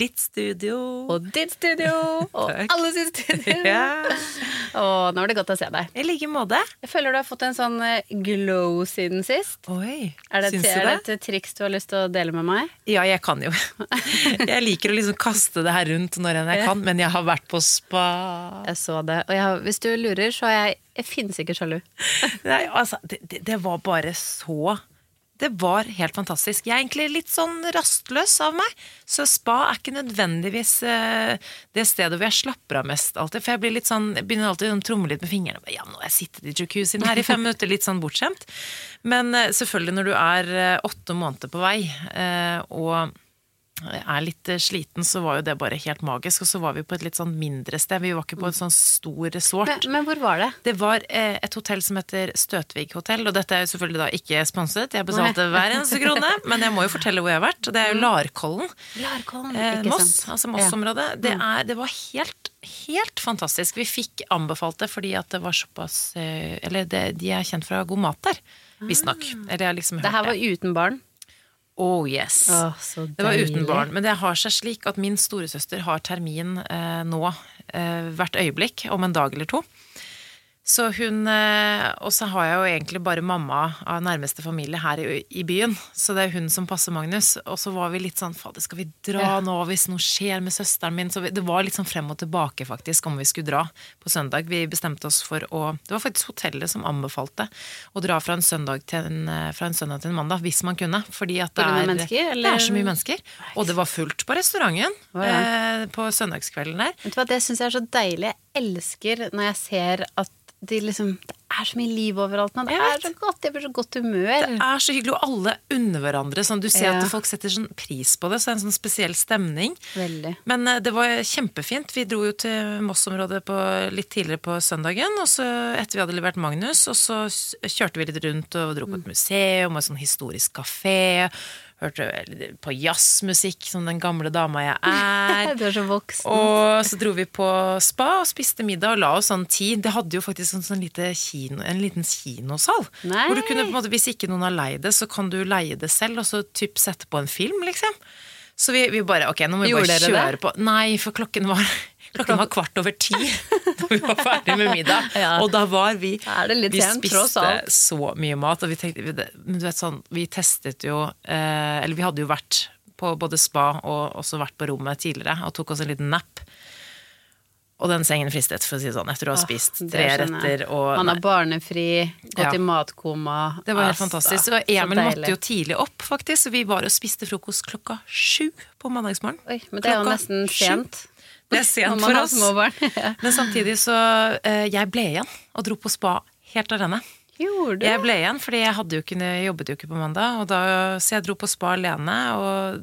Ditt studio. Og ditt studio! Og alle sitt studio! Ja, Og nå var det godt å se deg. I like måte. Jeg føler du har fått en sånn eh, glow siden sist. Oi, Er det, syns er du det det? et triks du har lyst til å dele med meg? Ja, jeg kan jo. Jeg liker å liksom kaste det her rundt når enn jeg kan, men jeg har vært på spa. Jeg så det. Og jeg, hvis du lurer, så er jeg Jeg finnes ikke sjalu. Nei, altså, det, det, det var bare så Det var helt fantastisk. Jeg er egentlig litt sånn rastløs av meg, så spa er ikke nødvendigvis eh, det stedet hvor jeg slapper av mest alltid. For jeg blir litt sånn, jeg begynner alltid å tromle litt med fingrene. Ja, nå har jeg sittet i jacuzzien her i fem minutter, litt sånn bortskjemt. Men eh, selvfølgelig når du er eh, åtte måneder på vei, og er litt eh, sliten, så var jo det bare helt magisk. Og så var vi på et litt sånn mindre sted. Vi var ikke på et sånn stor resort. Men, men hvor var det? Det var eh, et hotell som heter Støtvig hotell, og dette er jo selvfølgelig da ikke sponset. Jeg betalte hver eneste krone, men jeg må jo fortelle hvor jeg har vært. Det er jo Larkollen. Larkollen. Eh, Moss, sant? altså Moss-området. Det, er- det var helt, helt fantastisk. Vi fikk anbefalt det fordi at det var såpass eh, Eller det, de er kjent fra god mat der, visstnok. Eller jeg har liksom hørt Det her var uten barn. Oh yes. Oh, Det var uten barn. Men det har seg slik at min storesøster har termin eh, nå eh, hvert øyeblikk, om en dag eller to. Så hun eh, Og så har jeg jo egentlig bare mamma av nærmeste familie her i, i byen. Så det er hun som passer Magnus. Og så var vi litt sånn Fader, skal vi dra Ja. nå hvis noe skjer med søsteren min? Så vi, det var litt sånn frem og tilbake, faktisk, om vi skulle dra på søndag. Vi bestemte oss for å Det var faktisk hotellet som anbefalte å dra fra en søndag til en, eh, fra en, søndag til en mandag, hvis man kunne. Fordi at det er, det er så mye mennesker. Og det var fullt på restauranten ja. eh, på søndagskvelden der. Vet du hva, Det syns jeg er så deilig. Jeg elsker når jeg ser at de liksom, det er så mye liv overalt nå. Det er så godt. Jeg blir så godt humør. Det er så hyggelig, og alle unner hverandre. Sånn, du ser Ja. at folk setter sånn pris på det, så det er en sånn spesiell stemning. Veldig. Men eh, det var kjempefint. Vi dro jo til Moss-området på- litt tidligere på søndagen, og så etter vi hadde levert Magnus, og så kjørte vi litt rundt og dro på et museum og en sånn historisk kafé. Hørte på jazzmusikk, som den gamle dama jeg er. Du er så voksen. Og så dro vi på spa og spiste middag og la oss sånn tid. Det hadde jo faktisk sånn, sånn lite kino, en liten kinosal. Nei. Hvor du kunne, på en måte, Hvis ikke noen har leid det, så kan du leie det selv, og så typ sette på en film, liksom. Så vi, vi bare Ok, nå må vi Gjorde bare kjøre det? på. Nei, for klokken var Klokken var kvart over ti da vi var ferdig med middag. Og da var vi Vi spiste så mye mat, og vi tenkte Men du vet sånn, vi testet jo eh, Eller vi hadde jo vært på både spa og også vært på rommet tidligere og tok oss en liten nap. Og den sengen fristet, for å si det sånn, etter å ha Ah, spist det tre retter og Man er barnefri, gått Ja. i matkoma. Det var helt Altså, fantastisk. så Og Emil måtte jo tidlig opp, faktisk. Så vi var og spiste frokost klokka sju på mandagsmorgen. Oi, men det er jo nesten sent. Det er sent for oss. Men samtidig så eh, Jeg ble igjen og dro på spa helt alene. Gjorde? Jeg ble igjen, fordi jeg hadde jo ikke, jobbet jo ikke på mandag. Og da, så jeg dro på spa alene og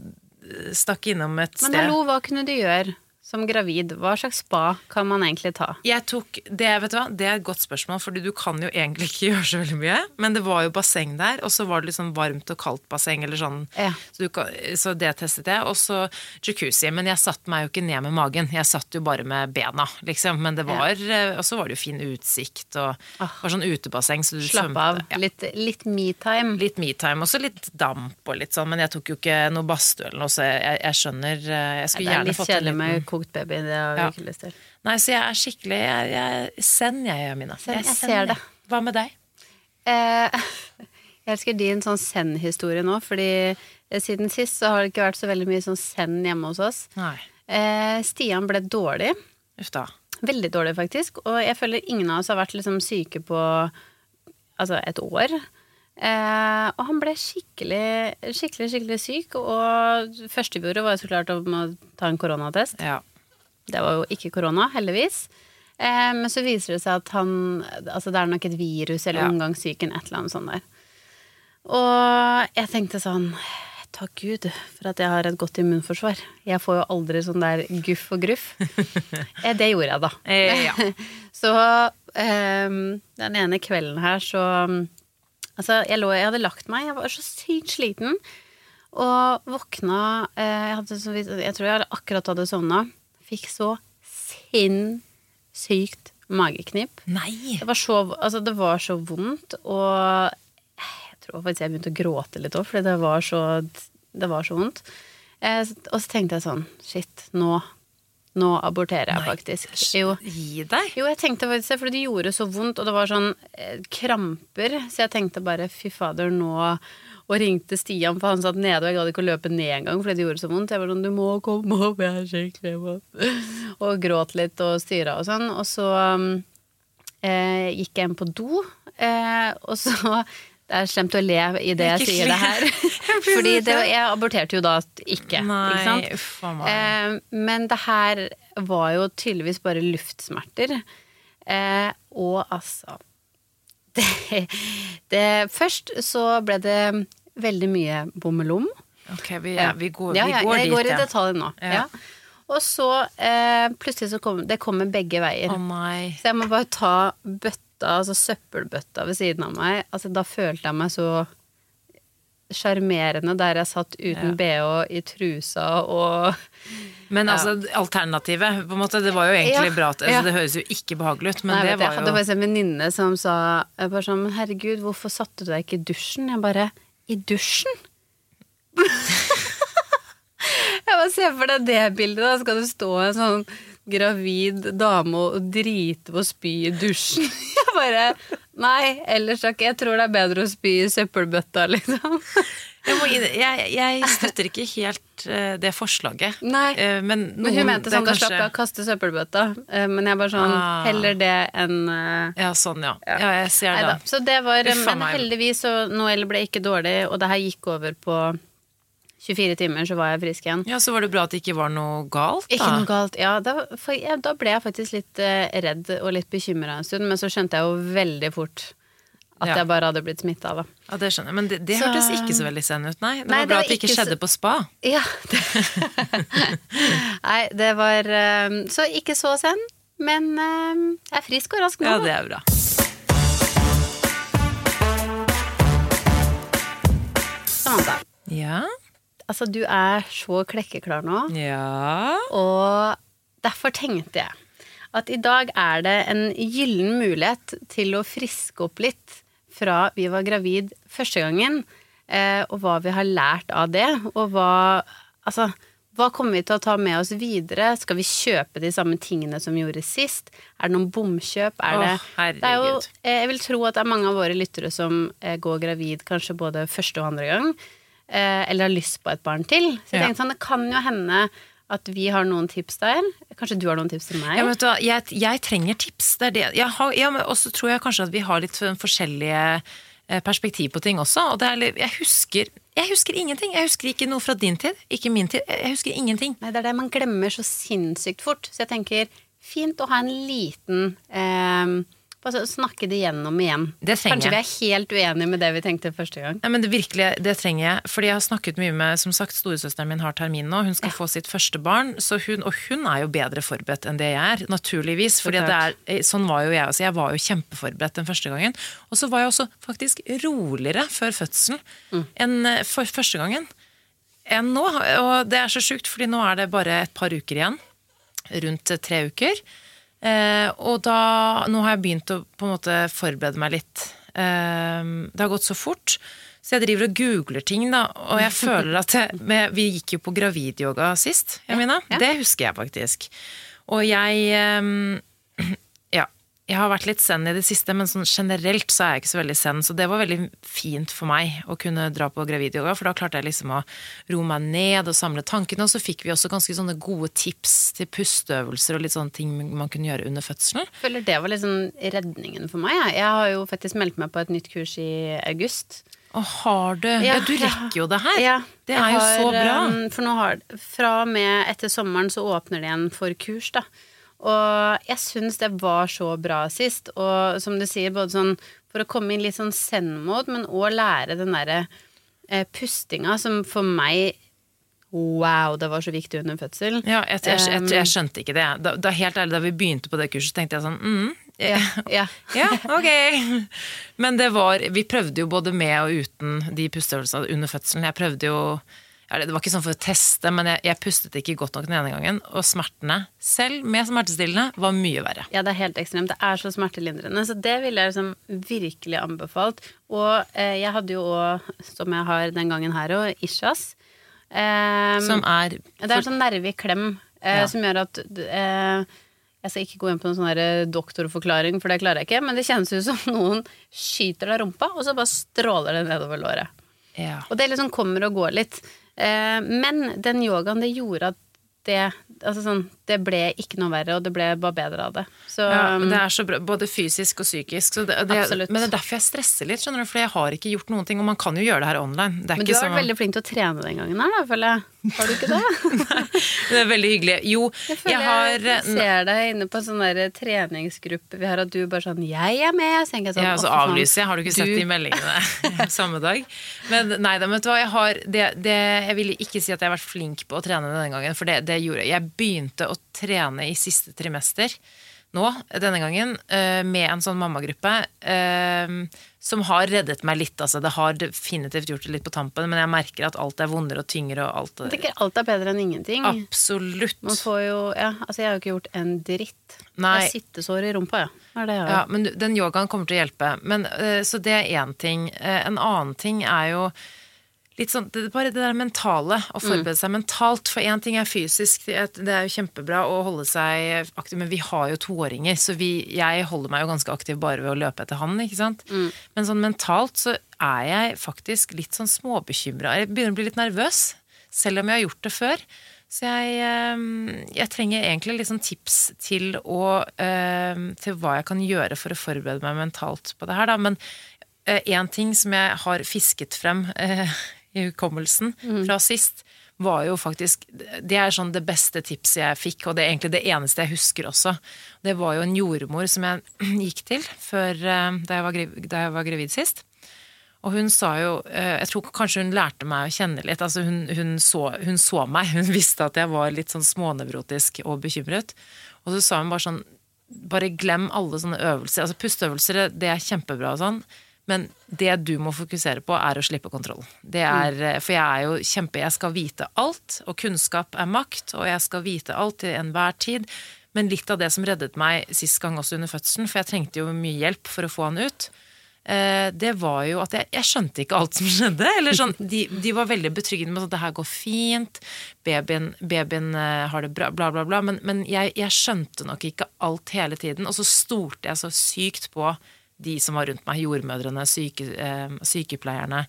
stakk innom et sted. Men hallo, hva kunne du gjøre som gravid? Hva slags spa kan man egentlig ta? Jeg tok, det, vet du hva, det er et godt spørsmål, fordi du kan jo egentlig ikke gjøre så veldig mye. Men det var jo basseng der, og så var det litt sånn varmt og kaldt basseng. Eller sånn, Ja. så, du kan, så det testet jeg. Og så jacuzzi. Men jeg satte meg jo ikke ned med magen. Jeg satt jo bare med bena, liksom. Men det var, ja. Og så var det jo fin utsikt, og det var sånn utebasseng. Så du Slapp av. Ja. Litt, litt me-time. Litt metime, og så litt damp og litt sånn. Men jeg tok jo ikke noe badstue eller noe, så jeg, jeg skjønner eh, Jeg skulle er gjerne fått en liten kokt baby. Det har vi Ja. ikke lyst til. Nei, så jeg er skikkelig Jeg, jeg Send, jeg, Mina. Send, jeg send, ser det. Hva med deg? Eh, jeg elsker din sånn send-historie nå, fordi eh, siden sist så har det ikke vært så veldig mye sånn send hjemme hos oss. Eh, Stian ble dårlig. Uff da. Veldig dårlig, faktisk. Og jeg føler ingen av oss har vært liksom syke på altså et år. Eh, og han ble skikkelig, skikkelig, skikkelig syk. Og det første vi var jo så klart om å ta en koronatest. Ja. Det var jo ikke korona, heldigvis. Eh, men så viser det seg at han Altså det er nok et virus eller Ja. omgangssyken, et eller annet sånt der. Og jeg tenkte sånn Takk Gud for at jeg har et godt immunforsvar. Jeg får jo aldri sånn der guff og gruff. Eh, det gjorde jeg, da. Eh, ja. så den ene kvelden her så Altså, jeg, lå, jeg hadde lagt meg, jeg var så sykt sliten. Og våkna eh, jeg, hadde jeg tror jeg akkurat hadde sovna. Fikk så sinnssykt mageknip. Nei! Det var så, altså det var så vondt, og jeg tror faktisk jeg begynte å gråte litt òg, fordi det var så, det var så vondt. Eh, og så tenkte jeg sånn Shit, nå, nå aborterer jeg Nei, faktisk. Jo. Gi deg! Jo, jeg tenkte faktisk det, for det gjorde så vondt, og det var sånn eh, kramper, så jeg tenkte bare fy fader, nå Og ringte Stian, for han satt nede, og jeg gadd ikke å løpe ned engang fordi det gjorde så vondt. Jeg var sånn du må komme opp, jeg er skikkelig våt. Og gråt litt og styra og sånn. Og så um, eh, gikk jeg inn på do, eh, og så Det er slemt å le i det jeg sier det her. Fordi det, jeg aborterte jo da ikke. Nei, ikke. Eh, men det her var jo tydeligvis bare luftsmerter. Eh, og altså det, det, Først så ble det veldig mye bommelom. Ok, vi, ja, vi går, ja, vi ja, jeg går i detalj nå. Ja. Ja. Og så eh, plutselig så kom det kommer begge veier. Oh. Så jeg må bare ta bøtta, altså søppelbøtta ved siden av meg. Altså, da følte jeg meg så sjarmerende der jeg satt uten bh i trusa og Men altså, alternativet på en måte, Det var jo egentlig Ja, bra. Altså, ja. Det høres jo ikke behagelig ut, men Nei, det var jo... Jeg hadde faktisk en venninne som sa bare sånn, herregud, hvorfor satte du deg ikke i dusjen? Jeg bare I dusjen? jeg bare ser for deg det bildet. Da skal du stå en sånn gravid dame og drite på å spy i dusjen. Jeg bare Nei, ellers takk. Jeg tror det er bedre å spy i søppelbøtta, liksom. jeg, må, jeg, jeg støtter ikke helt eh, det forslaget. Nei. Eh, men, Men hun mente sånn, da kanskje- slapp jeg å kaste søppelbøtta. Eh, Men jeg bare sånn Ah. Heller det enn Ja, sånn, ja. Ja, jeg ser Neida. det. Så det var Uffa Men meg. heldigvis, så Noel ble ikke dårlig, og det her gikk over på 24 timer, så var jeg frisk igjen. Ja, Så var det bra at det ikke var noe galt, da. Ikke noe galt. Ja, da, ja, da ble jeg faktisk litt eh, redd og litt bekymra en stund, men så skjønte jeg jo veldig fort at Ja. jeg bare hadde blitt smitta, da. Ja, det skjønner jeg. Men det, det Så- hørtes ikke så veldig sen ut, nei. Det Nei, var det bra var at det ikke ikke så- skjedde på spa. Ja. Nei, det var um, Så ikke så sen, men um, jeg er frisk og rask nå. Ja, det er bra. Samantha, Ja. Altså du er så klekkeklar nå. Ja. Og derfor tenkte jeg at i dag er det en gyllen mulighet til å friske opp litt fra vi var gravid første gangen, eh, og hva vi har lært av det, og hva Altså, hva kommer vi til å ta med oss videre? Skal vi kjøpe de samme tingene som vi gjorde sist? Er det noen bomkjøp? Er det, Åh, det er jo, eh, jeg vil tro at det er mange av våre lyttere som eh, går gravid kanskje både første og andre gang, eller har lyst på et barn til. Så jeg tenkte sånn, det kan jo hende at vi har noen tips der. Kanskje du har noen tips til meg? Ja, men vet du, hva, jeg, jeg trenger tips. Det er det. Jeg har, ja, men også tror jeg kanskje at vi har litt forskjellige eh, perspektiv på ting også. Og det litt- jeg, husker, jeg husker ingenting. Jeg husker ikke noe fra din tid, ikke min tid. Jeg husker ingenting. Nei, det er det man glemmer så sinnssykt fort. Så jeg tenker, fint å ha en liten eh, Bare så snakke det gjennom igjen. Det trenger Kanskje vi er helt uenige med det vi tenkte første gang. Nei, men det virkelig, det trenger jeg. Fordi jeg har snakket mye med Som sagt, storesøsteren min har termin nå. Hun skal få sitt første barn. Så hun, og hun er jo bedre forberedt enn det jeg er. Naturligvis. Fordi er, sånn var jo jeg også. Jeg var jo kjempeforberedt den første gangen. Og så var jeg også faktisk roligere før fødselen enn eh, for første gangen. Enn nå. Og det er så sjukt, fordi nå er det bare et par uker igjen. Rundt eh, tre uker. Eh, og da Nå har jeg begynt å på en måte forberede meg litt. Eh, det har gått så fort. Så jeg driver og googler ting, da. Og jeg føler at jeg, med, Vi gikk jo på gravidyoga sist, Jamina. ja. Det husker jeg faktisk. Og jeg eh, Ja. Jeg har vært litt zen i det siste, men sånn generelt så er jeg ikke så veldig zen. Så det var veldig fint for meg å kunne dra på gravidyoga, for da klarte jeg liksom å roe meg ned og samle tankene. Og så fikk vi også ganske sånne gode tips til pusteøvelser og litt sånne ting man kunne gjøre under fødselen. Jeg føler det var liksom redningen for meg. jeg. Har jo faktisk meldt meg på et nytt kurs i august. Å, har du Ja, Ja, du rekker jo det her! Ja, det er jo har, så bra. um, For nå har Fra og med etter sommeren så åpner det igjen for kurs, da. Og jeg syns det var så bra sist. Og som du sier, både sånn for å komme inn litt sånn send-mode, men òg lære den derre eh, pustinga som for meg Wow, det var så viktig under fødsel. Ja, jeg, jeg, jeg, jeg skjønte ikke det. Da, da, helt ærlig, da vi begynte på det kurset, tenkte jeg sånn mm, Ja, ja. Ja, ok. Men det var Vi prøvde jo både med og uten de pusteøvelsene under fødselen. Jeg prøvde jo ja, Det var ikke sånn for å teste, men jeg, jeg pustet ikke godt nok den ene gangen. Og smertene, selv med smertestillende, var mye verre. Ja, det er helt ekstremt. Det er så smertelindrende. Så det ville jeg liksom virkelig anbefalt. Og eh, jeg hadde jo òg, som jeg har den gangen her òg, Ishas. Eh, Som er det er en sånn nerve i klem eh, Ja. som gjør at eh, Jeg skal ikke gå inn på noen sånn eh, doktorforklaring, for det klarer jeg ikke, men det kjennes ut som noen skyter deg rumpa, og så bare stråler det nedover låret. ja. Og det liksom kommer og går litt. Eh, men den yogaen, det gjorde at det Altså sånn, det ble ikke noe verre, og det ble bare bedre av det. Så Ja, men det er så bra, både fysisk og psykisk. Så det, det, men det er derfor jeg stresser litt, skjønner du, for jeg har ikke gjort noen ting. Og man kan jo gjøre det her online. Det Men du har vært veldig flink til å trene den gangen her, da, føler jeg. Har du ikke det? Det er veldig hyggelig. Jo, Jeg jeg, har jeg ser deg inne på sånn treningsgruppe vi har, at du bare sånn 'Jeg er med'. Så jeg sånn, Ja, så avlyser jeg. Har du ikke sett du- de meldingene samme dag? Men nei da, vet du hva. Jeg, har, det, det, jeg vil ikke si at jeg har vært flink på å trene denne gangen, for det, det gjorde jeg. Jeg begynte å trene i siste trimester nå, denne gangen, eh, med en sånn mammagruppe eh, som har reddet meg litt. Altså, det har definitivt gjort det litt på tampen, men jeg merker at alt er vondere og tyngre og alt Jeg tenker alt er bedre enn ingenting. Absolutt. Man får jo Ja, altså jeg har jo ikke gjort en dritt. Nei. Jeg har sittesår i rumpa, ja. Er? Ja, men den yogaen kommer til å hjelpe. Men, eh, så det er én ting. En annen ting er jo litt sånn, det, bare det der mentale. Å forberede seg mentalt. For én ting er fysisk, det er, det er jo kjempebra å holde seg aktiv, men vi har jo toåringer, så vi, jeg holder meg jo ganske aktiv bare ved å løpe etter han, ikke sant. Men sånn mentalt så er jeg faktisk litt sånn småbekymra. Jeg begynner å bli litt nervøs, selv om jeg har gjort det før. Så jeg, eh, jeg trenger egentlig sånn tips til, å, eh, til hva jeg kan gjøre for å forberede meg mentalt på det her. Da. Men én ting som jeg har fisket frem eh, i hukommelsen fra sist, var jo faktisk Det er sånn det beste tipset jeg fikk, og det er egentlig det eneste jeg husker også. Det var jo en jordmor som jeg gikk til før, eh, da, jeg var da jeg var gravid sist. Og hun sa jo eh, Jeg tror kanskje hun lærte meg å kjenne litt. Altså hun, hun, så, hun så meg. Hun visste at jeg var litt sånn smånevrotisk og bekymret. Og så sa hun bare sånn Bare glem alle sånne øvelser. Altså pusteøvelser, det er kjempebra og sånn. Men det du må fokusere på, er å slippe kontroll. Det er, eh, For jeg er jo kjempe Jeg skal vite alt, og kunnskap er makt, og jeg skal vite alt til enhver tid. Men litt av det som reddet meg sist gang også under fødselen, for jeg trengte jo mye hjelp for å få han ut, eh, det var jo at jeg, jeg skjønte ikke alt som skjedde. Eller sånn, de, de var veldig betryggende med at det her går fint, babyen, babyen eh, har det bra, bla, bla, bla. Men, men jeg, jeg skjønte nok ikke alt hele tiden. Og så stolte jeg så sykt på de som var rundt meg. Jordmødrene, syke, eh, sykepleierne.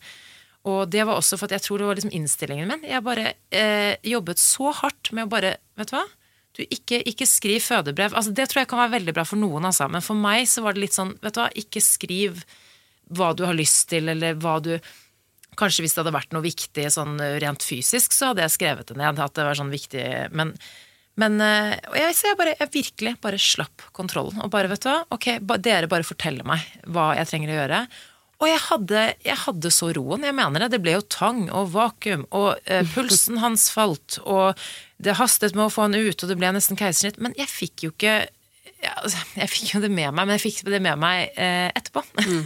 Og det var også for at jeg tror det var liksom innstillingen min. Jeg bare eh, jobbet så hardt med å bare Vet du hva? Du, ikke, ikke skriv fødebrev. Altså, det tror jeg kan være veldig bra for noen, altså. Men for meg så var det litt sånn Vet du hva, ikke skriv hva du har lyst til, eller hva du Kanskje hvis det hadde vært noe viktig sånn rent fysisk, så hadde jeg skrevet det ned. At det var sånn viktig Men, men eh, jeg, så jeg, bare, jeg virkelig bare slapp kontrollen. Og bare, vet du hva, ok, dere bare forteller meg hva jeg trenger å gjøre. Og jeg hadde, jeg hadde så roen. Jeg mener det. Det ble jo tang og vakuum, og eh, pulsen hans falt, og det hastet med å få han ut, og det ble nesten keisersnitt. Men jeg fikk jo ikke ja, altså, Jeg fikk jo det med meg, men jeg fikk det med meg eh, etterpå.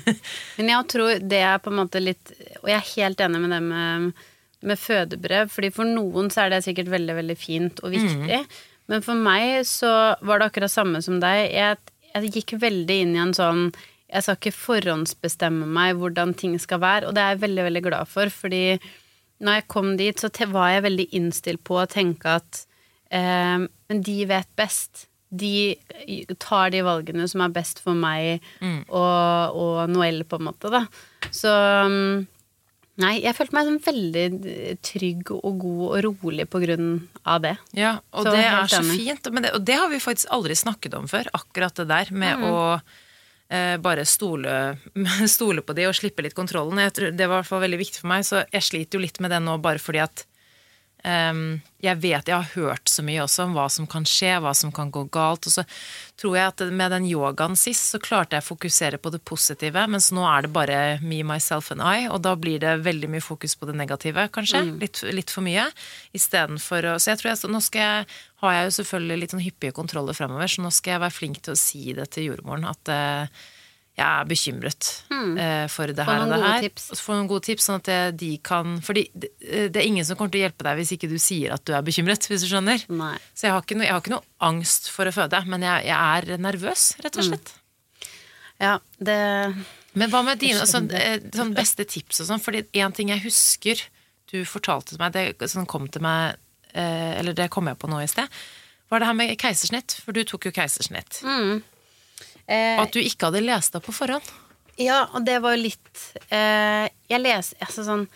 Men jeg tror det er på en måte litt Og jeg er helt enig med det med, med fødebrev, fordi for noen så er det sikkert veldig, veldig fint og viktig. Men for meg så var det akkurat samme som deg. Jeg, jeg gikk veldig inn i en sånn Jeg skal ikke forhåndsbestemme meg hvordan ting skal være, og det er jeg veldig, veldig glad for, fordi når jeg kom dit, så var jeg veldig innstilt på å tenke at eh, Men de vet best. De tar de valgene som er best for meg og, og Noel, på en måte, da. Så um, Nei, jeg følte meg som veldig trygg og god og rolig på grunn av det. Ja, og Så det er så fint. Men det, og det har vi faktisk aldri snakket om før, akkurat det der med å eh, bare stole, stole på de og slippe litt kontrollen. Jeg tror, det var i hvert fall veldig viktig for meg, så jeg sliter jo litt med det nå bare fordi at jeg vet jeg har hørt så mye også om hva som kan skje, hva som kan gå galt. Og så tror jeg at med den yogaen sist, så klarte jeg å fokusere på det positive, mens nå er det bare me, myself and I, og da blir det veldig mye fokus på det negative, kanskje. Litt, litt for mye. Istedenfor å Så jeg tror jeg, så nå skal jeg har jeg jo selvfølgelig litt sånn hyppige kontroller fremover, så nå skal jeg være flink til å si det til jordmoren at eh, jeg er bekymret eh, for det Hmm. Her og det her. Få noen gode tips, sånn at det, de kan For det, det er ingen som kommer til å hjelpe deg hvis ikke du sier at du er bekymret, hvis du skjønner. Nei. Så jeg har ikke noe, jeg har ikke noe angst for å føde, men jeg, jeg er nervøs, rett Hmm. og slett. Ja, det Men hva med dine sånn, eh, sånn beste tips og sånn? Fordi en ting jeg husker du fortalte til meg, det som kom til meg eh, Eller det kom jeg på nå i sted, var det her med keisersnitt. For du tok jo keisersnitt. eh, Og at du ikke hadde lest deg på forhånd. Ja, og det var jo litt eh, Jeg leser altså sånn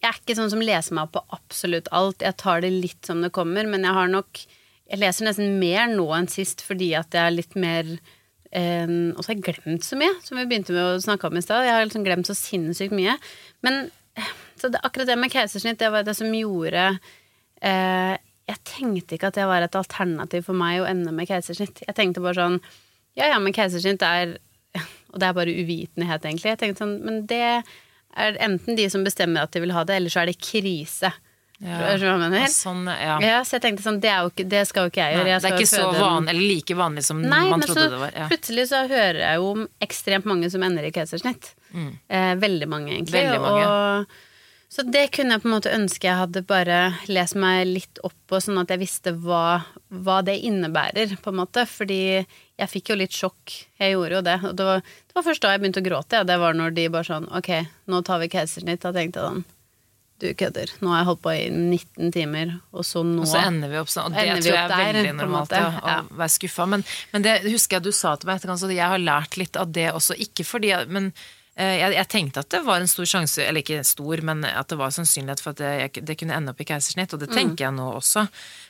Jeg er ikke sånn som leser meg opp på absolutt alt. Jeg tar det litt som det kommer, men jeg har nok Jeg leser nesten mer nå enn sist fordi at jeg er litt mer eh, Og så har jeg glemt så mye, som vi begynte med å snakke om i stad. Jeg har liksom glemt så sinnssykt mye. Men eh, så det, akkurat det med keisersnitt, det var det som gjorde eh, Jeg tenkte ikke at det var et alternativ for meg å ende med keisersnitt. Jeg tenkte bare sånn Ja, ja, men keisersnitt er Og det er bare uvitenhet, egentlig. Jeg tenkte sånn, Men det er enten de som bestemmer at de vil ha det, eller så er det krise. Ja. Og Sånn, ja. Ja, så jeg tenkte sånn, det, er ikke, det skal jo ikke jeg gjøre. det Jeg er skal ikke så eller like vanlig som Nei, man trodde så det var. Ja. plutselig så hører jeg jo om ekstremt mange som ender i keisersnitt. Eh, veldig mange, egentlig. Mm. Veldig mange. Og, så det kunne jeg på en måte ønske jeg hadde bare lest meg litt opp på, sånn at jeg visste hva, hva det innebærer, på en måte. Fordi jeg fikk jo litt sjokk. Jeg gjorde jo det. Og det var, det var først da jeg begynte å gråte. Ja. Det var når de bare sånn Ok, nå tar vi keisersnitt. Da tenkte jeg sånn Du kødder. Nå har jeg holdt på i 19 timer, og så nå Og så ender vi opp sånn, og det tror jeg er der, veldig normalt, ja, å Ja. være skuffa. Men, men det husker jeg du sa til meg etterkant, så jeg har lært litt av det også. Ikke fordi jeg- Men jeg, jeg tenkte at det var en stor sjanse, eller ikke stor, men at det var sannsynlighet for at det, jeg, det kunne ende opp i keisersnitt, og Mm. det tenker jeg nå også.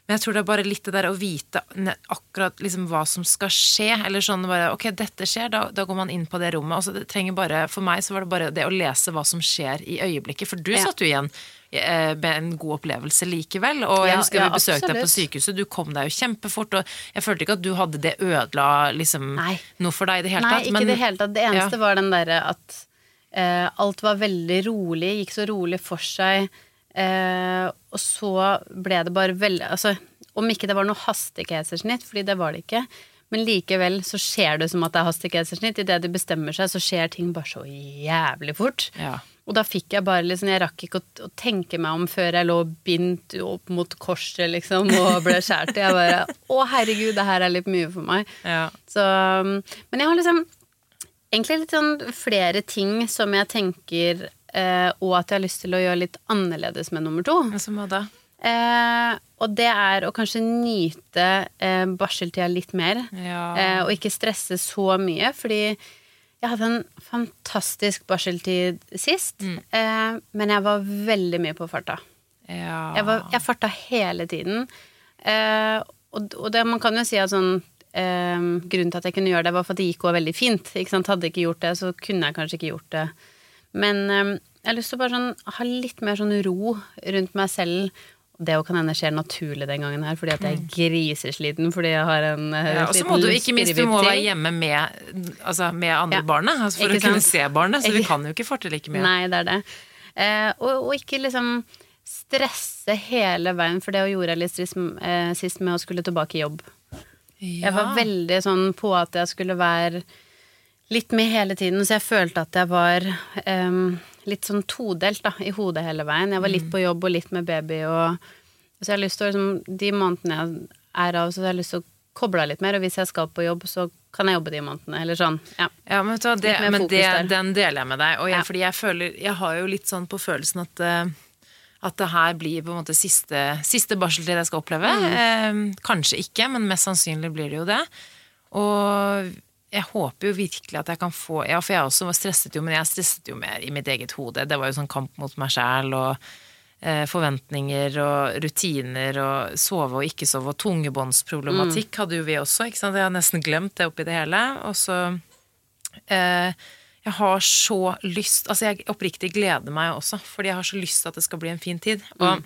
Men jeg tror det er bare litt det der å vite akkurat liksom hva som skal skje, eller sånn bare ok, dette skjer, da, da går man inn på det rommet. Altså, det trenger bare, for meg så var det bare det å lese hva som skjer i øyeblikket, for du Ja. satt jo igjen eh, med en god opplevelse likevel. Og jeg Ja, husker ja, vi besøkte deg på sykehuset, du kom deg jo kjempefort, og jeg følte ikke at du hadde det ødela liksom, noe for deg i det hele Nei, tatt. ikke i det hele tatt. Det eneste Ja. var den derre at eh, alt var veldig rolig, gikk så rolig for seg. Eh, og så ble det bare veldig Altså, om ikke det var noe hastighetsersnitt, fordi det var det ikke, men likevel så skjer det som at det er hastighetsersnitt. Idet de bestemmer seg, så skjer ting bare så jævlig fort. Ja. Og da fikk jeg bare liksom Jeg rakk ikke å, å tenke meg om før jeg lå bindt opp mot korset, liksom, og ble skåret. Jeg bare Å, herregud, det her er litt mye for meg. Ja. Så, men jeg har liksom egentlig litt sånn flere ting som jeg tenker eh, Og at jeg har lyst til å gjøre litt annerledes med nummer to. Men så hva da? Eh, og det er å kanskje nyte eh, barseltida litt mer. Ja. Eh, og ikke stresse så mye, fordi jeg hadde en fantastisk barseltid sist. Mm. Eh, men jeg var veldig mye på farta. ja. Jeg, var, jeg farta hele tiden. Eh, og og det, man kan jo si at sånn eh, Grunnen til at jeg kunne gjøre det, var for at det gikk også veldig fint. Ikke? Hadde jeg ikke gjort det, så kunne jeg kanskje ikke gjort det. Men eh, jeg har lyst til å bare sånn, ha litt mer sånn ro rundt meg selv. Det jo kan hende skjer naturlig den gangen her, fordi at jeg er grisesliten fordi jeg har en eh, Mm. Ja, og så må du ikke minst du må være hjemme med, altså med andre Ja. barnet altså for Ikke å kunne se barnet, så vi kan jo ikke forte like mye. Nei, det er det. Eh, og, og ikke liksom stresse hele veien, for det gjorde jeg litt sist, eh, sist med å skulle tilbake i jobb. Jeg var veldig sånn på at jeg skulle være litt med hele tiden, så jeg følte at jeg var em, litt sånn todelt da, i hodet hele veien. Jeg var litt på jobb og litt med baby, og så jeg har lyst til å liksom, De månedene jeg er av, så har jeg lyst til å koble av litt mer, og hvis jeg skal på jobb, så kan jeg jobbe de månedene, eller sånn. Ja. Ja, men, vet du hva, det, men det, den deler jeg med deg. Og jeg, Ja. Fordi jeg føler Jeg har jo litt sånn på følelsen at uh, at det her blir på en måte siste, siste barseltid jeg skal oppleve. Mm. Eh, kanskje ikke, men mest sannsynlig blir det jo det. Og jeg håper jo virkelig at jeg kan få Ja, for jeg også var stresset jo, men jeg stresset jo mer i mitt eget hode. Det var jo sånn kamp mot meg sjæl og eh, forventninger og rutiner og sove og ikke sove og tungebåndsproblematikk hadde jo vi også, ikke sant. Jeg har nesten glemt det oppi det hele. Og så eh, Jeg har så lyst Altså, jeg oppriktig gleder meg også, fordi jeg har så lyst til at det skal bli en fin tid. Og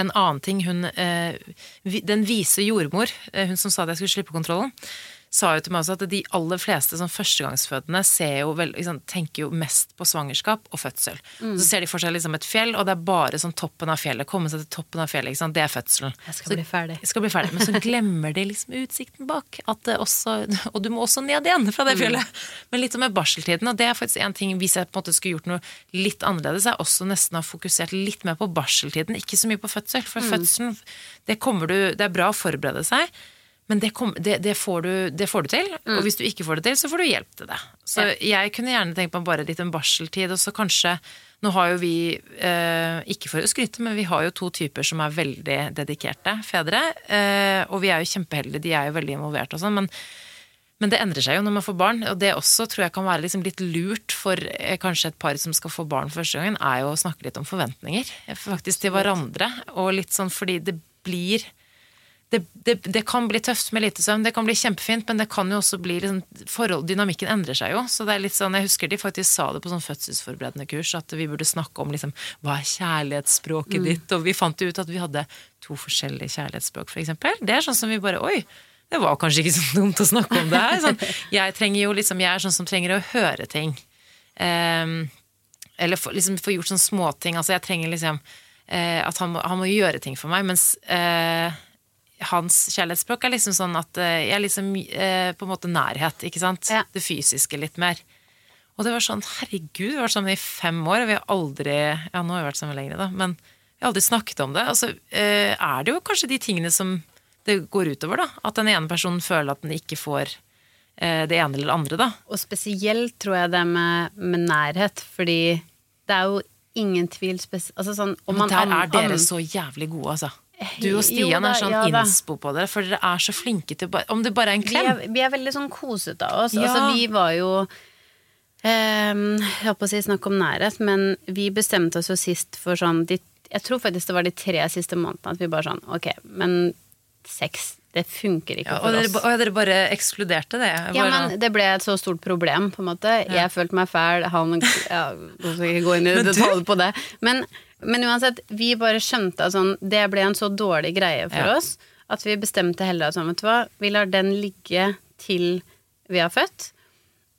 en annen ting hun eh, Den vise jordmor, eh, hun som sa at jeg skulle slippe kontrollen, sa jo til meg også at de aller fleste sånn førstegangsfødende ser jo vel, liksom, tenker jo mest på svangerskap og fødsel. Mm. Så ser de for seg liksom et fjell, og det er bare sånn toppen av fjellet. Komme seg til toppen av fjellet, det er fødselen. Jeg skal Så- bli ferdig. Jeg skal bli ferdig. Men så glemmer de liksom utsikten bak. Også, og du må også ned igjen fra Mm. det fjellet. Men litt om med barseltiden, og det er faktisk en ting hvis jeg på en måte skulle gjort noe litt annerledes, er også nesten ha fokusert litt mer på barseltiden, ikke så mye på fødsel. For Mm. fødselen, det du Det er bra å forberede seg. Men det, kom, det, det, får du, det får du til, og hvis du ikke får det til, så får du hjelp til det. Så jeg kunne gjerne tenkt meg bare litt en barseltid, og så kanskje Nå har jo vi, eh, ikke for å skryte, men vi har jo to typer som er veldig dedikerte fedre. Eh, og vi er jo kjempeheldige, de er jo veldig involvert og sånn, men, men det endrer seg jo når man får barn. Og det også tror jeg kan være liksom litt lurt for eh, kanskje et par som skal få barn første gangen, er jo å snakke litt om forventninger. Faktisk til hverandre. Og litt sånn fordi det blir det, det, det kan bli tøft med lite søvn, det kan bli kjempefint, men det kan jo også bli liksom, forhold, Dynamikken endrer seg jo. Så det er litt sånn, Jeg husker de faktisk sa det på sånn fødselsforberedende kurs, at vi burde snakke om liksom, hva er kjærlighetsspråket ditt? Og vi fant jo ut at vi hadde to forskjellige kjærlighetsspråk, f.eks. Det er sånn som vi bare Oi! Det var kanskje ikke så dumt å snakke om det her. Sånn, jeg trenger jo liksom, jeg er sånn som trenger å høre ting. Um, eller få, liksom, få gjort sånne småting. Altså, jeg trenger liksom uh, at han må, han må gjøre ting for meg, mens eh, hans kjærlighetsspråk er liksom sånn at eh, jeg er liksom eh, på en måte nærhet, ikke sant? Ja. Det fysiske litt mer. Og det var sånn, herregud, vi har vært sammen i fem år, og vi har aldri Ja, nå har vi vært sammen lenger, da, men vi har aldri snakket om det. Altså, eh, er det jo kanskje de tingene som det går utover, da. At den ene personen føler at den ikke får det ene eller det andre, da. Og spesielt tror jeg det med, med nærhet, fordi det er jo ingen tvil spes altså sånn, om man der er dere så jævlig gode, altså. Du og Stian da, er sånn ja innspo på dere, for dere er så flinke til bare Om det bare er en vi klem. er, vi er veldig sånn kosete av oss. Ja. Altså, vi var jo ehm, Jeg holdt på å si snakk om nærhet, men vi bestemte oss jo sist for sånn de, Jeg tror faktisk det var de tre siste månedene at vi bare sånn Ok, men sex, det funker ikke Ja, for dere, oss. og dere bare ekskluderte det. Bare... Ja, men det ble et så stort problem, på en måte. Jeg følte meg fæl, han ja, skal ikke gå inn i Men på det. Men, men uansett, vi bare skjønte at sånn, det ble en så dårlig greie for Ja. oss at vi bestemte heller at sånn, vet du hva, vi lar den ligge til vi har født.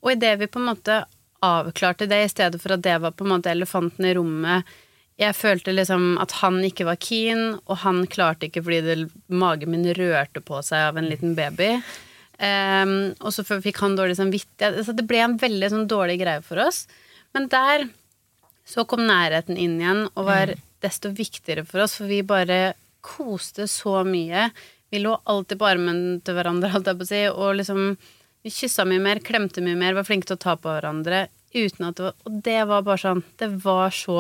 Og idet vi på en måte avklarte det, i stedet for at det var på en måte elefanten i rommet Jeg følte liksom at han ikke var keen, og han klarte ikke fordi det, magen min rørte på seg av en liten baby. Um, og så fikk han dårlig samvittighet. Så det ble en veldig sånn dårlig greie for oss. Men der så kom nærheten inn igjen og var desto viktigere for oss, for vi bare koste så mye. Vi lå alltid på armen til hverandre, holdt jeg på å si, og liksom Vi kyssa mye mer, klemte mye mer, var flinke til å ta på hverandre uten at det var Og det var bare sånn Det var så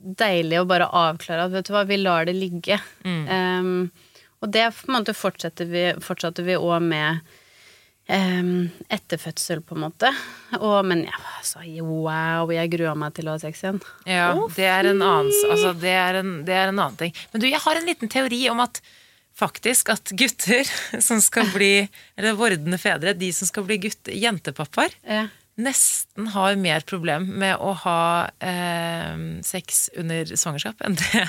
deilig å bare avklare at vet du hva, vi lar det ligge. Um, og det på en måte fortsatte vi òg med etter fødsel, på en måte. Og, men jeg var så wow, jeg grua meg til å ha sex igjen. Ja, det er en annen altså, det, er en, det er en annen ting. Men du, jeg har en liten teori om at faktisk at gutter som skal bli Eller vordende fedre, de som skal bli gutt, jentepappaer, Ja. nesten har mer problem med å ha eh, sex under svangerskap enn det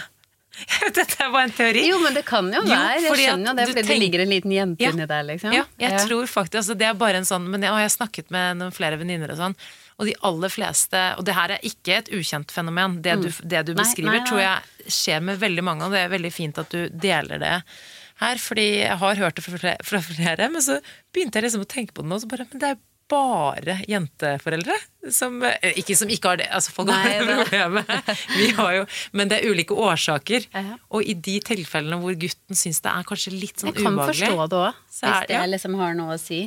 Dette bare en teori. Jo, men det kan jo Jo, være. Jeg skjønner jo det, fordi fordi det ligger en liten jente Ja. inni der, liksom. Ja, jeg tror faktisk altså, Det er bare en sånn Men jeg, og jeg har snakket med noen flere venninner og sånn, og de aller fleste Og det her er ikke et ukjent fenomen. Det du, det du beskriver, Nei, nei, nei. tror jeg skjer med veldig mange, og det er veldig fint at du deler det her. Fordi jeg har hørt det fra flere, fra flere men så begynte jeg liksom å tenke på det nå, og så bare Men det er bare jenteforeldre som eh, Ikke som ikke har det, altså folk Nei, har det- problemet. Vi har jo, men det er ulike årsaker. Ja. Og i de tilfellene hvor gutten syns det er kanskje litt sånn Jeg kan ubehagelig forstå det òg, hvis det ja. liksom har noe å si.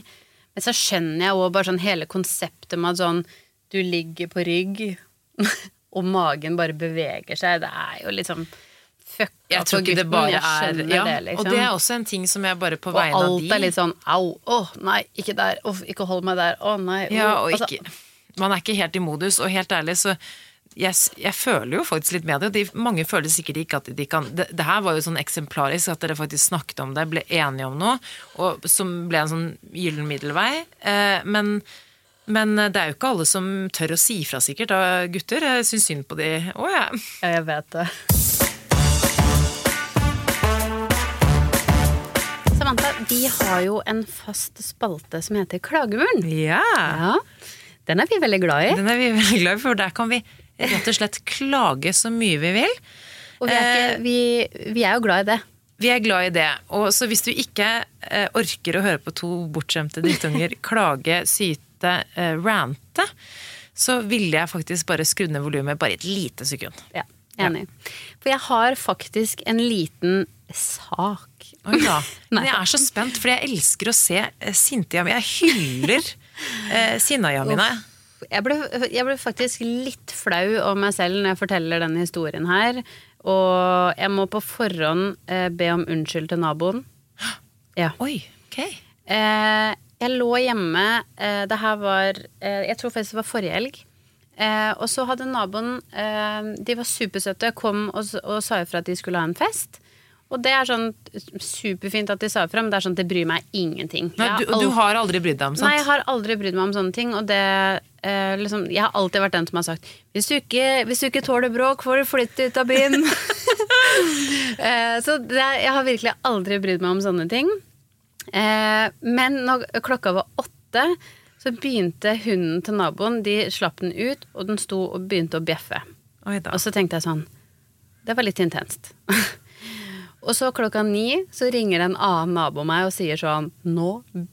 Men så skjønner jeg òg bare sånn hele konseptet med at sånn du ligger på rygg, og magen bare beveger seg. Det er jo liksom fucka Jeg tror ikke det bare er ja, det, liksom. Og det er også en ting som jeg bare på og vegne av alt er litt sånn au, å nei, ikke der, uff, ikke hold meg der, å nei. Ja, og Altså, ikke Man er ikke helt i modus, og helt ærlig så jeg, jeg føler jo faktisk litt med det. og De, mange føler sikkert ikke at de kan det, det her var jo sånn eksemplarisk, at dere faktisk snakket om det, ble enige om noe, og som ble en sånn gyllen middelvei. Eh, men, men det er jo ikke alle som tør å si fra, sikkert, av gutter. Jeg syns synd på de. Å ja. ja, jeg vet det. Vi har jo en fast spalte som heter Klagemuren. Ja. Ja. Den er vi veldig glad i. Den er vi veldig glad i, for. Der kan vi rett og slett klage så mye vi vil. Og vi er, ikke, vi, vi er jo glad i det. Vi er glad i det. Og så hvis du ikke eh, orker å høre på to bortskjemte drittunger klage, syte, eh, rante, så ville jeg faktisk bare skrudd ned volumet bare et lite sekund. Ja, Enig. For jeg har faktisk en liten sak. Oi da. Men jeg er så spent, for jeg elsker å se eh, sinte Jamina. Jeg hyller eh, sinna Jamina. Jeg ble, jeg ble faktisk litt flau over meg selv når jeg forteller denne historien her. Og jeg må på forhånd eh, be om unnskyld til naboen. Ja. Oi, ok. Eh, jeg lå hjemme, eh, det her var eh, Jeg tror faktisk det var forrige helg. Eh, og så hadde naboen eh, De var supersøte, kom og, og sa ifra at de skulle ha en fest. Og det er sånn superfint at de sa ifra, men det er sånn det bryr meg ingenting. Nei, Jeg har du, du har aldri brydd deg om sånt? Nei, jeg har aldri brydd meg om sånne ting. Og det eh, liksom, Jeg har alltid vært den som har sagt hvis du ikke, hvis du ikke tåler bråk, får du flytte ut av byen. eh, så det, jeg har virkelig aldri brydd meg om sånne ting. Eh, men når klokka var åtte, så begynte hunden til naboen De slapp den ut, og den sto og begynte å bjeffe. Og så tenkte jeg sånn Det var litt intenst. og så klokka ni så ringer en annen nabo meg og sier sånn Nå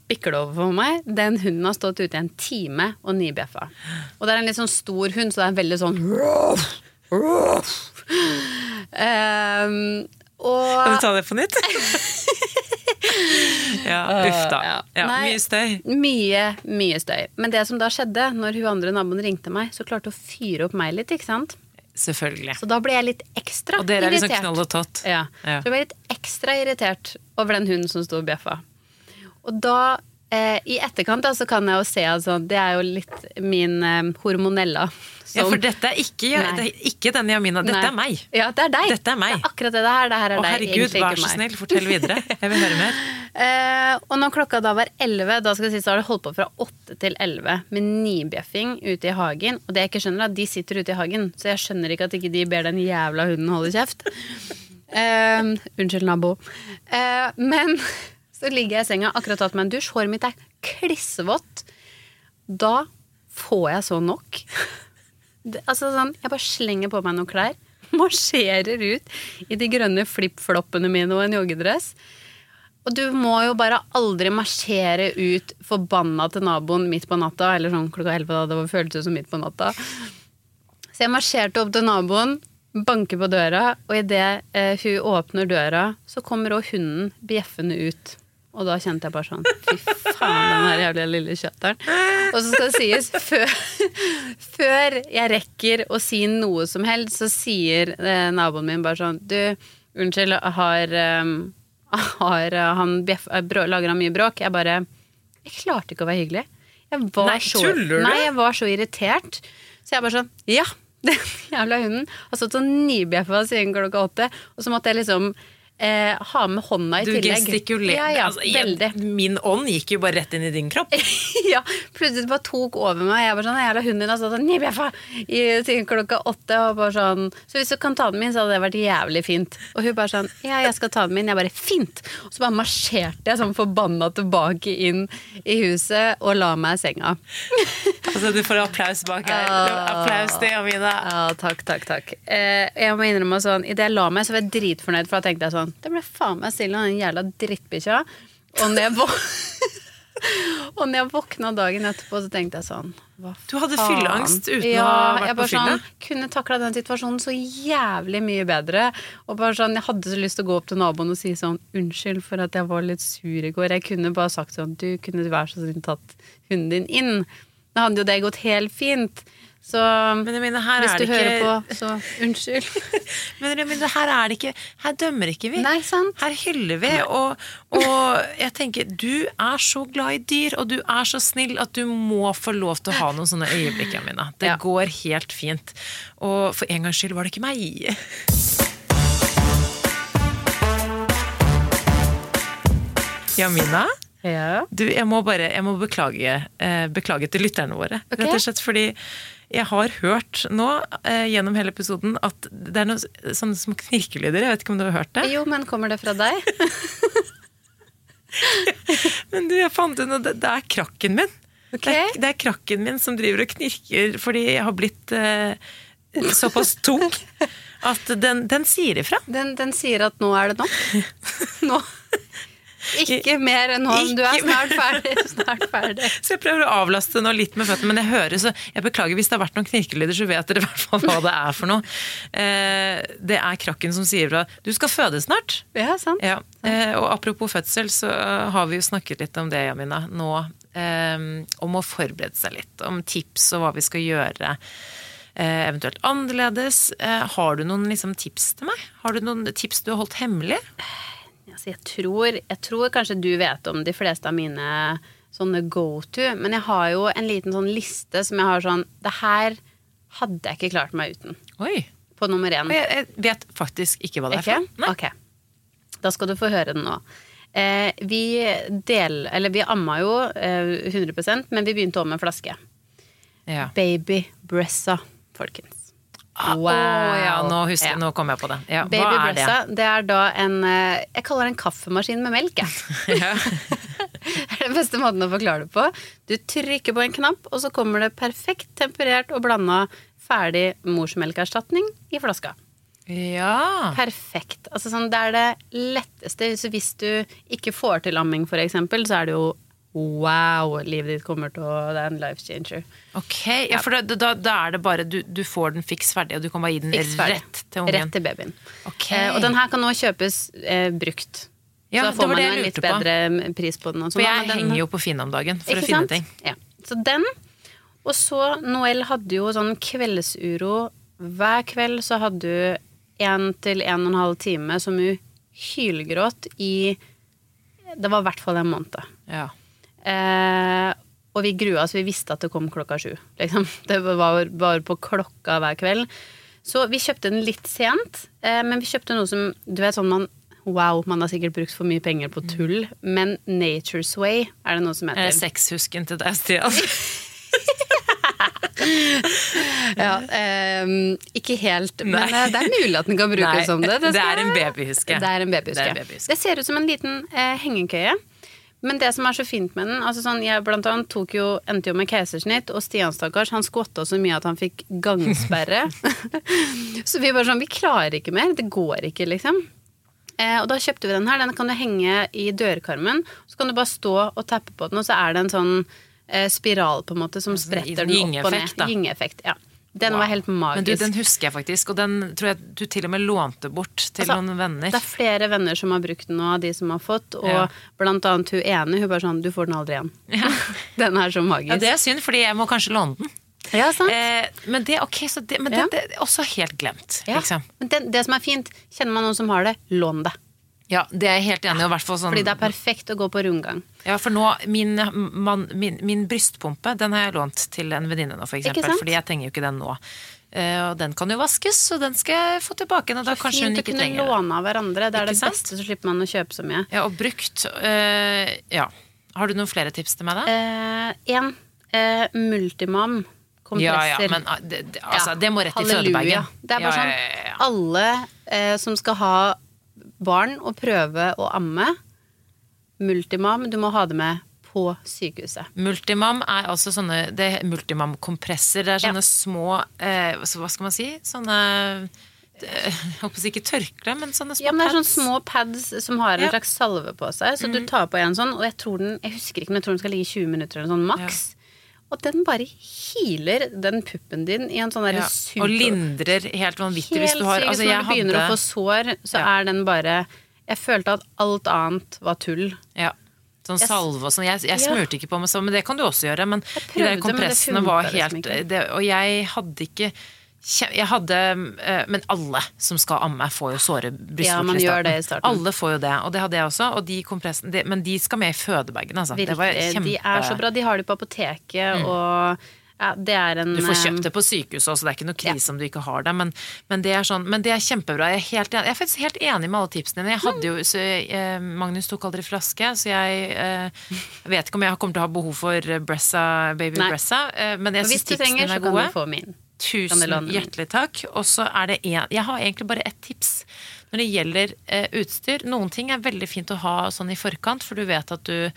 bikker det over for meg. Den hunden har stått ute i en time og nibjeffa. Og det er en litt sånn stor hund, så det er en veldig sånn um, og Kan du ta det på nytt? ja, uff da. Ja. Ja, Nei. mye støy. Mye, mye støy. Men det som da skjedde, når hun andre naboen ringte meg, så klarte hun å fyre opp meg litt, ikke sant? Selvfølgelig. Så da ble jeg litt ekstra Og dere er liksom irritert. knoll og tott. Ja. Ja. Så jeg ble litt ekstra irritert over den hunden som sto og bjeffa. Og da, i etterkant, da, så kan jeg jo se at sånn, det er jo litt min eh, hormonella. Ja, for dette er ikke, det er ikke denne Jamina. Dette Nei. er meg. Ja, det er deg. Dette er meg. Det er akkurat det her. Det her er Å deg, herregud, vær så snill, fortell videre. Jeg vil høre mer. Eh, og når klokka da var 11, da skal jeg si, så har det holdt på fra 8 til 11 med nibjeffing ute i hagen. Og det jeg ikke skjønner, er at de sitter ute i hagen, så jeg skjønner ikke at ikke de ber den jævla hunden holde kjeft. Eh, unnskyld, nabo. Eh, men så ligger jeg i senga, akkurat tatt meg en dusj, håret mitt er klissvått. Da får jeg så nok. Det, altså sånn, Jeg bare slenger på meg noen klær, marsjerer ut i de grønne flip-floppene mine og en joggedress. Og du må jo bare aldri marsjere ut forbanna til naboen midt på natta. Eller sånn klokka elleve, da. Det føltes som midt på natta. Så jeg marsjerte opp til naboen, banker på døra, og idet eh, hun åpner døra, så kommer òg hunden bjeffende ut. Og da kjente jeg bare sånn Fy faen, den her jævla lille kjøtteren. Og så skal det sies, før, før jeg rekker å si noe som helst, så sier eh, naboen min bare sånn Du, unnskyld, har, eh, har han bjeff, eh, lager han mye bråk? Jeg bare Jeg klarte ikke å være hyggelig. Jeg var Nei, så, tuller du? Nei, jeg var så irritert. Så jeg bare sånn Ja! Den jævla hunden har stått og nibjeffa siden klokka åtte. Og så måtte jeg liksom eh, ha med hånda i Du tillegg. gestikulerer. Ja, ja, altså, jeg- min ånd gikk jo bare rett inn i din kropp. ja, plutselig bare tok over meg. Jeg bare sånn, jævla hunden din altså, sånn, i klokka åtte. Og bare sånn, så hvis du kan ta den min, så hadde det vært jævlig fint. Og hun bare sånn, ja, jeg skal ta den min. Jeg bare, fint! Og så bare marsjerte jeg sånn forbanna tilbake inn i huset og la meg i senga. Altså, du får applaus bak her. Ah. Applaus til Amina. Ja, takk, takk, takk. Eh, jeg må innrømme sånn, idet jeg la meg, så var jeg dritfornøyd, for da tenkte jeg sånn, det ble faen meg stille, den jævla drittbikkja. Og når jeg Og når jeg våkna dagen etterpå, så tenkte jeg sånn Hva Du hadde fylleangst uten ja, å ha vært på fylla? sånn, jeg Kunne takla den situasjonen så jævlig mye bedre. Og bare sånn, Jeg hadde så lyst til å gå opp til naboen og si sånn Unnskyld for at jeg var litt sur i går. Jeg kunne bare sagt sånn Du kunne være så snill tatt hunden din inn. Da hadde jo det gått helt fint. Så Men jeg mener, her hvis er du ikke... hører på, så unnskyld. Men jeg mener, her er det ikke Her dømmer ikke vi. Nei, sant? Her hyller vi, og, og jeg tenker du er så glad i dyr, og du er så snill at du må få lov til å ha noen sånne øyeblikk. Det Ja. går helt fint. Og for en gangs skyld var det ikke meg. Jamina, Ja. du, jeg må bare jeg må beklage, eh, beklage til lytterne våre. Okay. Rett og slett fordi jeg har hørt nå eh, gjennom hele episoden at det er noen sånne små knirkelyder. Jeg vet ikke om du har hørt det? Jo, men kommer det fra deg? Men du, jeg fant ut noe. Det, det er krakken min. Okay. Det, er, det er krakken min som driver og knirker fordi jeg har blitt eh, såpass tung at den, den sier ifra. Den, den sier at nå er det nok. Nå. Ikke mer enn nå. Du er snart ferdig. Snart ferdig. Så jeg prøver å avlaste nå litt med føttene, men jeg hører så Jeg beklager hvis det har vært noen knirkelyder, så vet dere i hvert fall hva det er for noe. Eh, det er krakken som sier fra. Du skal føde snart. Ja, sant. Ja. Eh, og apropos fødsel, så har vi jo snakket litt om det, Jamina, nå. Eh, om å forberede seg litt. Om tips og hva vi skal gjøre. Eh, eventuelt annerledes. Eh, har du noen liksom, tips til meg? Har du noen tips du har holdt hemmelig? Altså, jeg, tror, jeg tror kanskje du vet om de fleste av mine sånne go to, men jeg har jo en liten sånn liste som jeg har sånn Det her hadde jeg ikke klart meg uten. Oi. På nummer én. Jeg, jeg vet faktisk ikke hva det er for Okay. Ok. Da skal du få høre den nå. Eh, vi del, eller vi amma jo eh, 100% men vi begynte òg med en flaske. Ja. Baby Bressa, folkens. Ah, Wow. Å, ja, nå, husker, Ja. nå kom jeg på det. Ja, Baby er det? Det er da en eh, Jeg kaller det en kaffemaskin med melk, jeg. Ja. Det er den beste måten å forklare det på. Du trykker på en knapp, og så kommer det perfekt temperert og blanda ferdig morsmelkerstatning i flaska. ja. Perfekt. Altså sånn, det er det letteste. Så hvis du ikke får til amming, eksempel, så er det jo wow, livet ditt kommer til å Det er en life changer. Ok, ja, for da, da, da er det bare du, du får den fiks ferdig, og du kan bare gi den rett til ungen. Rett til babyen. Okay. Eh, og den her kan nå kjøpes eh, brukt. Ja, så da får man jo en litt på. bedre pris på den. Og sånn, For jeg den- henger jo på Finn om dagen for å finne sant? ting. Ja. Så den. Og så Noel hadde jo sånn kveldsuro. Hver kveld så hadde hun en til en og en halv time som hun hylgråt i Det var i hvert fall en måned. Ja. Eh, og vi grua oss, vi visste at det kom klokka sju. Liksom. Det var bare på klokka hver kveld. Så vi kjøpte den litt sent, eh, men vi kjøpte noe som Du vet sånn man Wow, man har sikkert brukt for mye penger på tull, men Nature's Way er det noe som heter. Eh, sexhusken til deg, Stian? Ja, eh, ikke helt, men Nei. eh, det er mulig at den kan brukes Nei, som det. det skal-. Det er en babyhuske. Det baby Det, baby det ser ut som en liten eh, hengekøye. Men det som er så fint med den altså sånn, Jeg blant annet tok jo, endte jo med keisersnitt, og Stian stakkars, han skvatta så mye at han fikk gangsperre. så vi bare sånn Vi klarer ikke mer. Det går ikke, liksom. Eh, og da kjøpte vi den her. Den kan du henge i dørkarmen. Så kan du bare stå og tappe på den, og så er det en sånn eh, spiral på en måte som spretter den opp og ned. Gyngeffekt. Ja. Den Wow. var helt magisk. Men du, den husker jeg faktisk, og den tror jeg du til og med lånte bort til Altså, noen venner. Det er flere venner som har brukt den nå, av de som har fått, og Ja. blant annet hun ene, hun bare sånn, du får den aldri igjen. den er så magisk. Ja, det er synd, fordi jeg må kanskje låne den. Ja, sant? Eh, men det, okay, så det, men Ja. det, det er også helt glemt, Ja. liksom. Men det, det som er fint, kjenner man noen som har det, lån det. Ja, det er jeg helt enig i. og sånn, Fordi det er perfekt å gå på rundgang. Ja, for nå, min, man, min, min brystpumpe, den har jeg lånt til en venninne nå, for eksempel. Fordi jeg trenger jo ikke den nå. Uh, og den kan jo vaskes, så den skal jeg få tilbake når da hun Fint å kunne trenger låne av hverandre. Det er Ikke det sant? beste, så slipper man å kjøpe så mye. Ja, og brukt. Uh, ja. Har du noen flere tips til meg, da? Én. en, eh, multimam. ja, ja, men ah, det, det, altså, Ja, det må rett i fødebagen. Det er bare sånn, alle eh, som skal ha barn og prøve å amme, multimam, du må ha det med på sykehuset. Multimam er altså sånne Det er multimam-kompresser. Det er sånne Ja. små eh, Hva skal man si? Sånne eh, Jeg håper ikke tørkle, men sånne små Ja, men det er pads. sånne små pads som har en Ja. Slags salve på seg. Så du tar på en sånn, og jeg tror den Jeg husker ikke, men jeg tror den skal ligge i 20 minutter eller sånn maks. Og den bare healer den puppen din i en sånn derre ja. super Og lindrer helt vanvittig hvis du har altså, Når du begynner å få sår, så Ja. er den bare Jeg følte at alt annet var tull. Ja. Sånn Jeg salve og sånn. Jeg, jeg smurte ikke på meg sånn, men det kan du også gjøre. Men de der kompressene var liksom helt det, Og jeg hadde ikke jeg hadde, eh, Men alle som skal amme, får jo såre brystvorter Ja, i starten. Alle får jo det, og det hadde jeg også. Og de kompressen, de, men de skal med i fødebagen, altså. Det var kjempe... De er så bra. De har de på apoteket, og ja, det er en Du får eh, kjøpt det på sykehuset også, det er ikke noe Ja. krise om du ikke har det. Men, men, det, er sånn, men det er kjempebra. Jeg er, helt, jeg er faktisk helt enig med alle tipsene dine. Jeg hadde jo, så, eh, Magnus tok aldri flaske, så jeg eh, vet ikke om jeg kommer til å ha behov for bressa, baby Nei. bressa. Eh, men jeg syns tipsene trenger, dine er kan Hvis du få så Kan du få min? Hjertelig takk. Og så er det én Jeg har egentlig bare ett tips. Når det gjelder eh, utstyr, noen ting er veldig fint å ha sånn i forkant, for du vet at du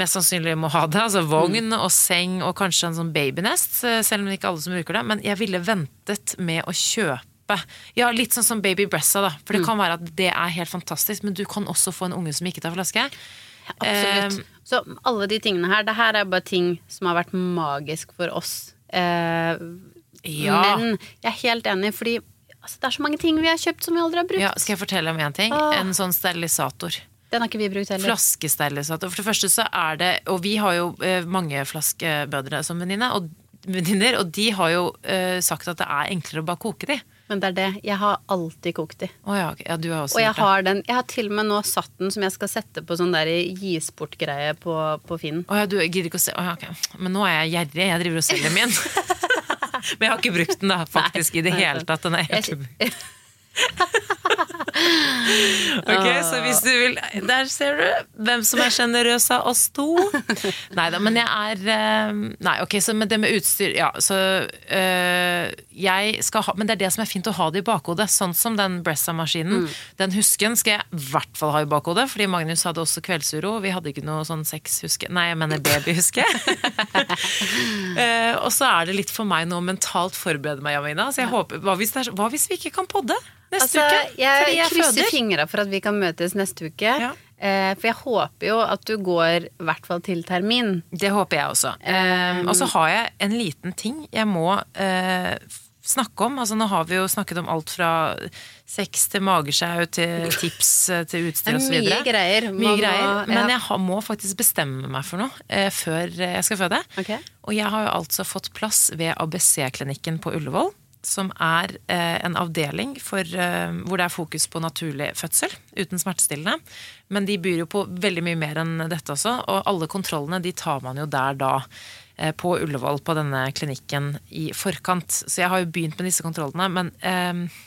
mest sannsynlig må ha det. Altså vogn og seng og kanskje en sånn babynest, eh, selv om det ikke er alle som bruker det. Men jeg ville ventet med å kjøpe ja, litt sånn som Baby Bressa, da. For det kan være at det er helt fantastisk, men du kan også få en unge som ikke tar flaske. Absolutt. Eh, Så alle de tingene her, det her er bare ting som har vært magisk for oss. Eh, Ja. Men jeg er helt enig, fordi altså, det er så mange ting vi har kjøpt som vi aldri har brukt. ja, skal jeg fortelle om én ting? Åh. En sånn sterilisator. Den har ikke vi brukt heller. Flaskesterilisator. For det første så er det Og vi har jo eh, mange flaskebødre som venninne, og venninner, og de har jo uh, sagt at det er enklere å bare koke de. Men det er det. Jeg har alltid kokt de. Oh, ja, ok. ja, du har også Og jeg har den Jeg har til og med nå satt den som jeg skal sette på sånn der gis bort-greie på, på Finn. Oh, ja, du gidder ikke å se oh, ja, ok. Men nå er jeg gjerrig. Jeg driver og selger min. Men jeg har ikke brukt den da, faktisk, i det Nei, hele tatt. Den er helt Jeg, Ok, så hvis du vil Der ser du hvem som er sjenerøs av oss to. Nei da, men jeg er eh, Nei, ok, så med det med utstyr Ja, så øh, Jeg skal ha Men det er det som er fint å ha det i bakhodet. Sånn som den Bressa-maskinen. Den husken skal jeg i hvert fall ha i bakhodet, fordi Magnus hadde også kveldsuro. Vi hadde ikke noe sånn sexhuske Nei, jeg mener babyhuske. Eh, og så er det litt for meg nå mentalt forberede meg, Jamina. Så jeg håper, hva hvis, er, hva hvis vi ikke kan podde neste altså, uke? jeg, jeg krysser fingra for at vi kan møtes neste uke. Ja. Eh, for jeg håper jo at du går i hvert fall til termin. Det håper jeg også. Eh, og så har jeg en liten ting jeg må eh, snakke om. Altså, nå har vi jo snakket om alt fra sex til magesjau til tips eh, til utstyr osv. mye greier. Mye må- greier. Men ja. jeg må faktisk bestemme meg for noe eh, før jeg skal føde. Okay. Og jeg har jo altså fått plass ved ABC-klinikken på Ullevål. Som er eh, en avdeling for, eh, hvor det er fokus på naturlig fødsel uten smertestillende. Men de byr jo på veldig mye mer enn dette også, og alle kontrollene de tar man jo der da. eh, På Ullevål, på denne klinikken i forkant. Så jeg har jo begynt med disse kontrollene, men eh,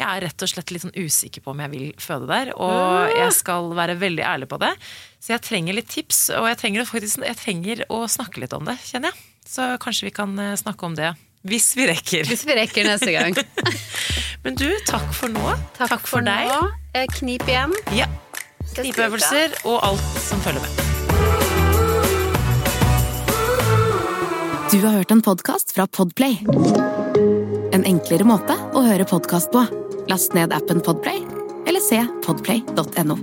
jeg er rett og slett litt sånn usikker på om jeg vil føde der. Og jeg skal være veldig ærlig på det. Så jeg trenger litt tips, og jeg trenger, faktisk, jeg trenger å snakke litt om det, kjenner jeg. Så kanskje vi kan snakke om det hvis vi rekker. Hvis vi rekker neste gang. Men du, takk for nå. Takk, for, deg. nå. Eh, Knip igjen. Ja. Knipeøvelser og alt som følger med. Du har hørt en podkast fra Podplay. En enklere måte å høre podkast på. Last ned appen Podplay, eller se podplay.no.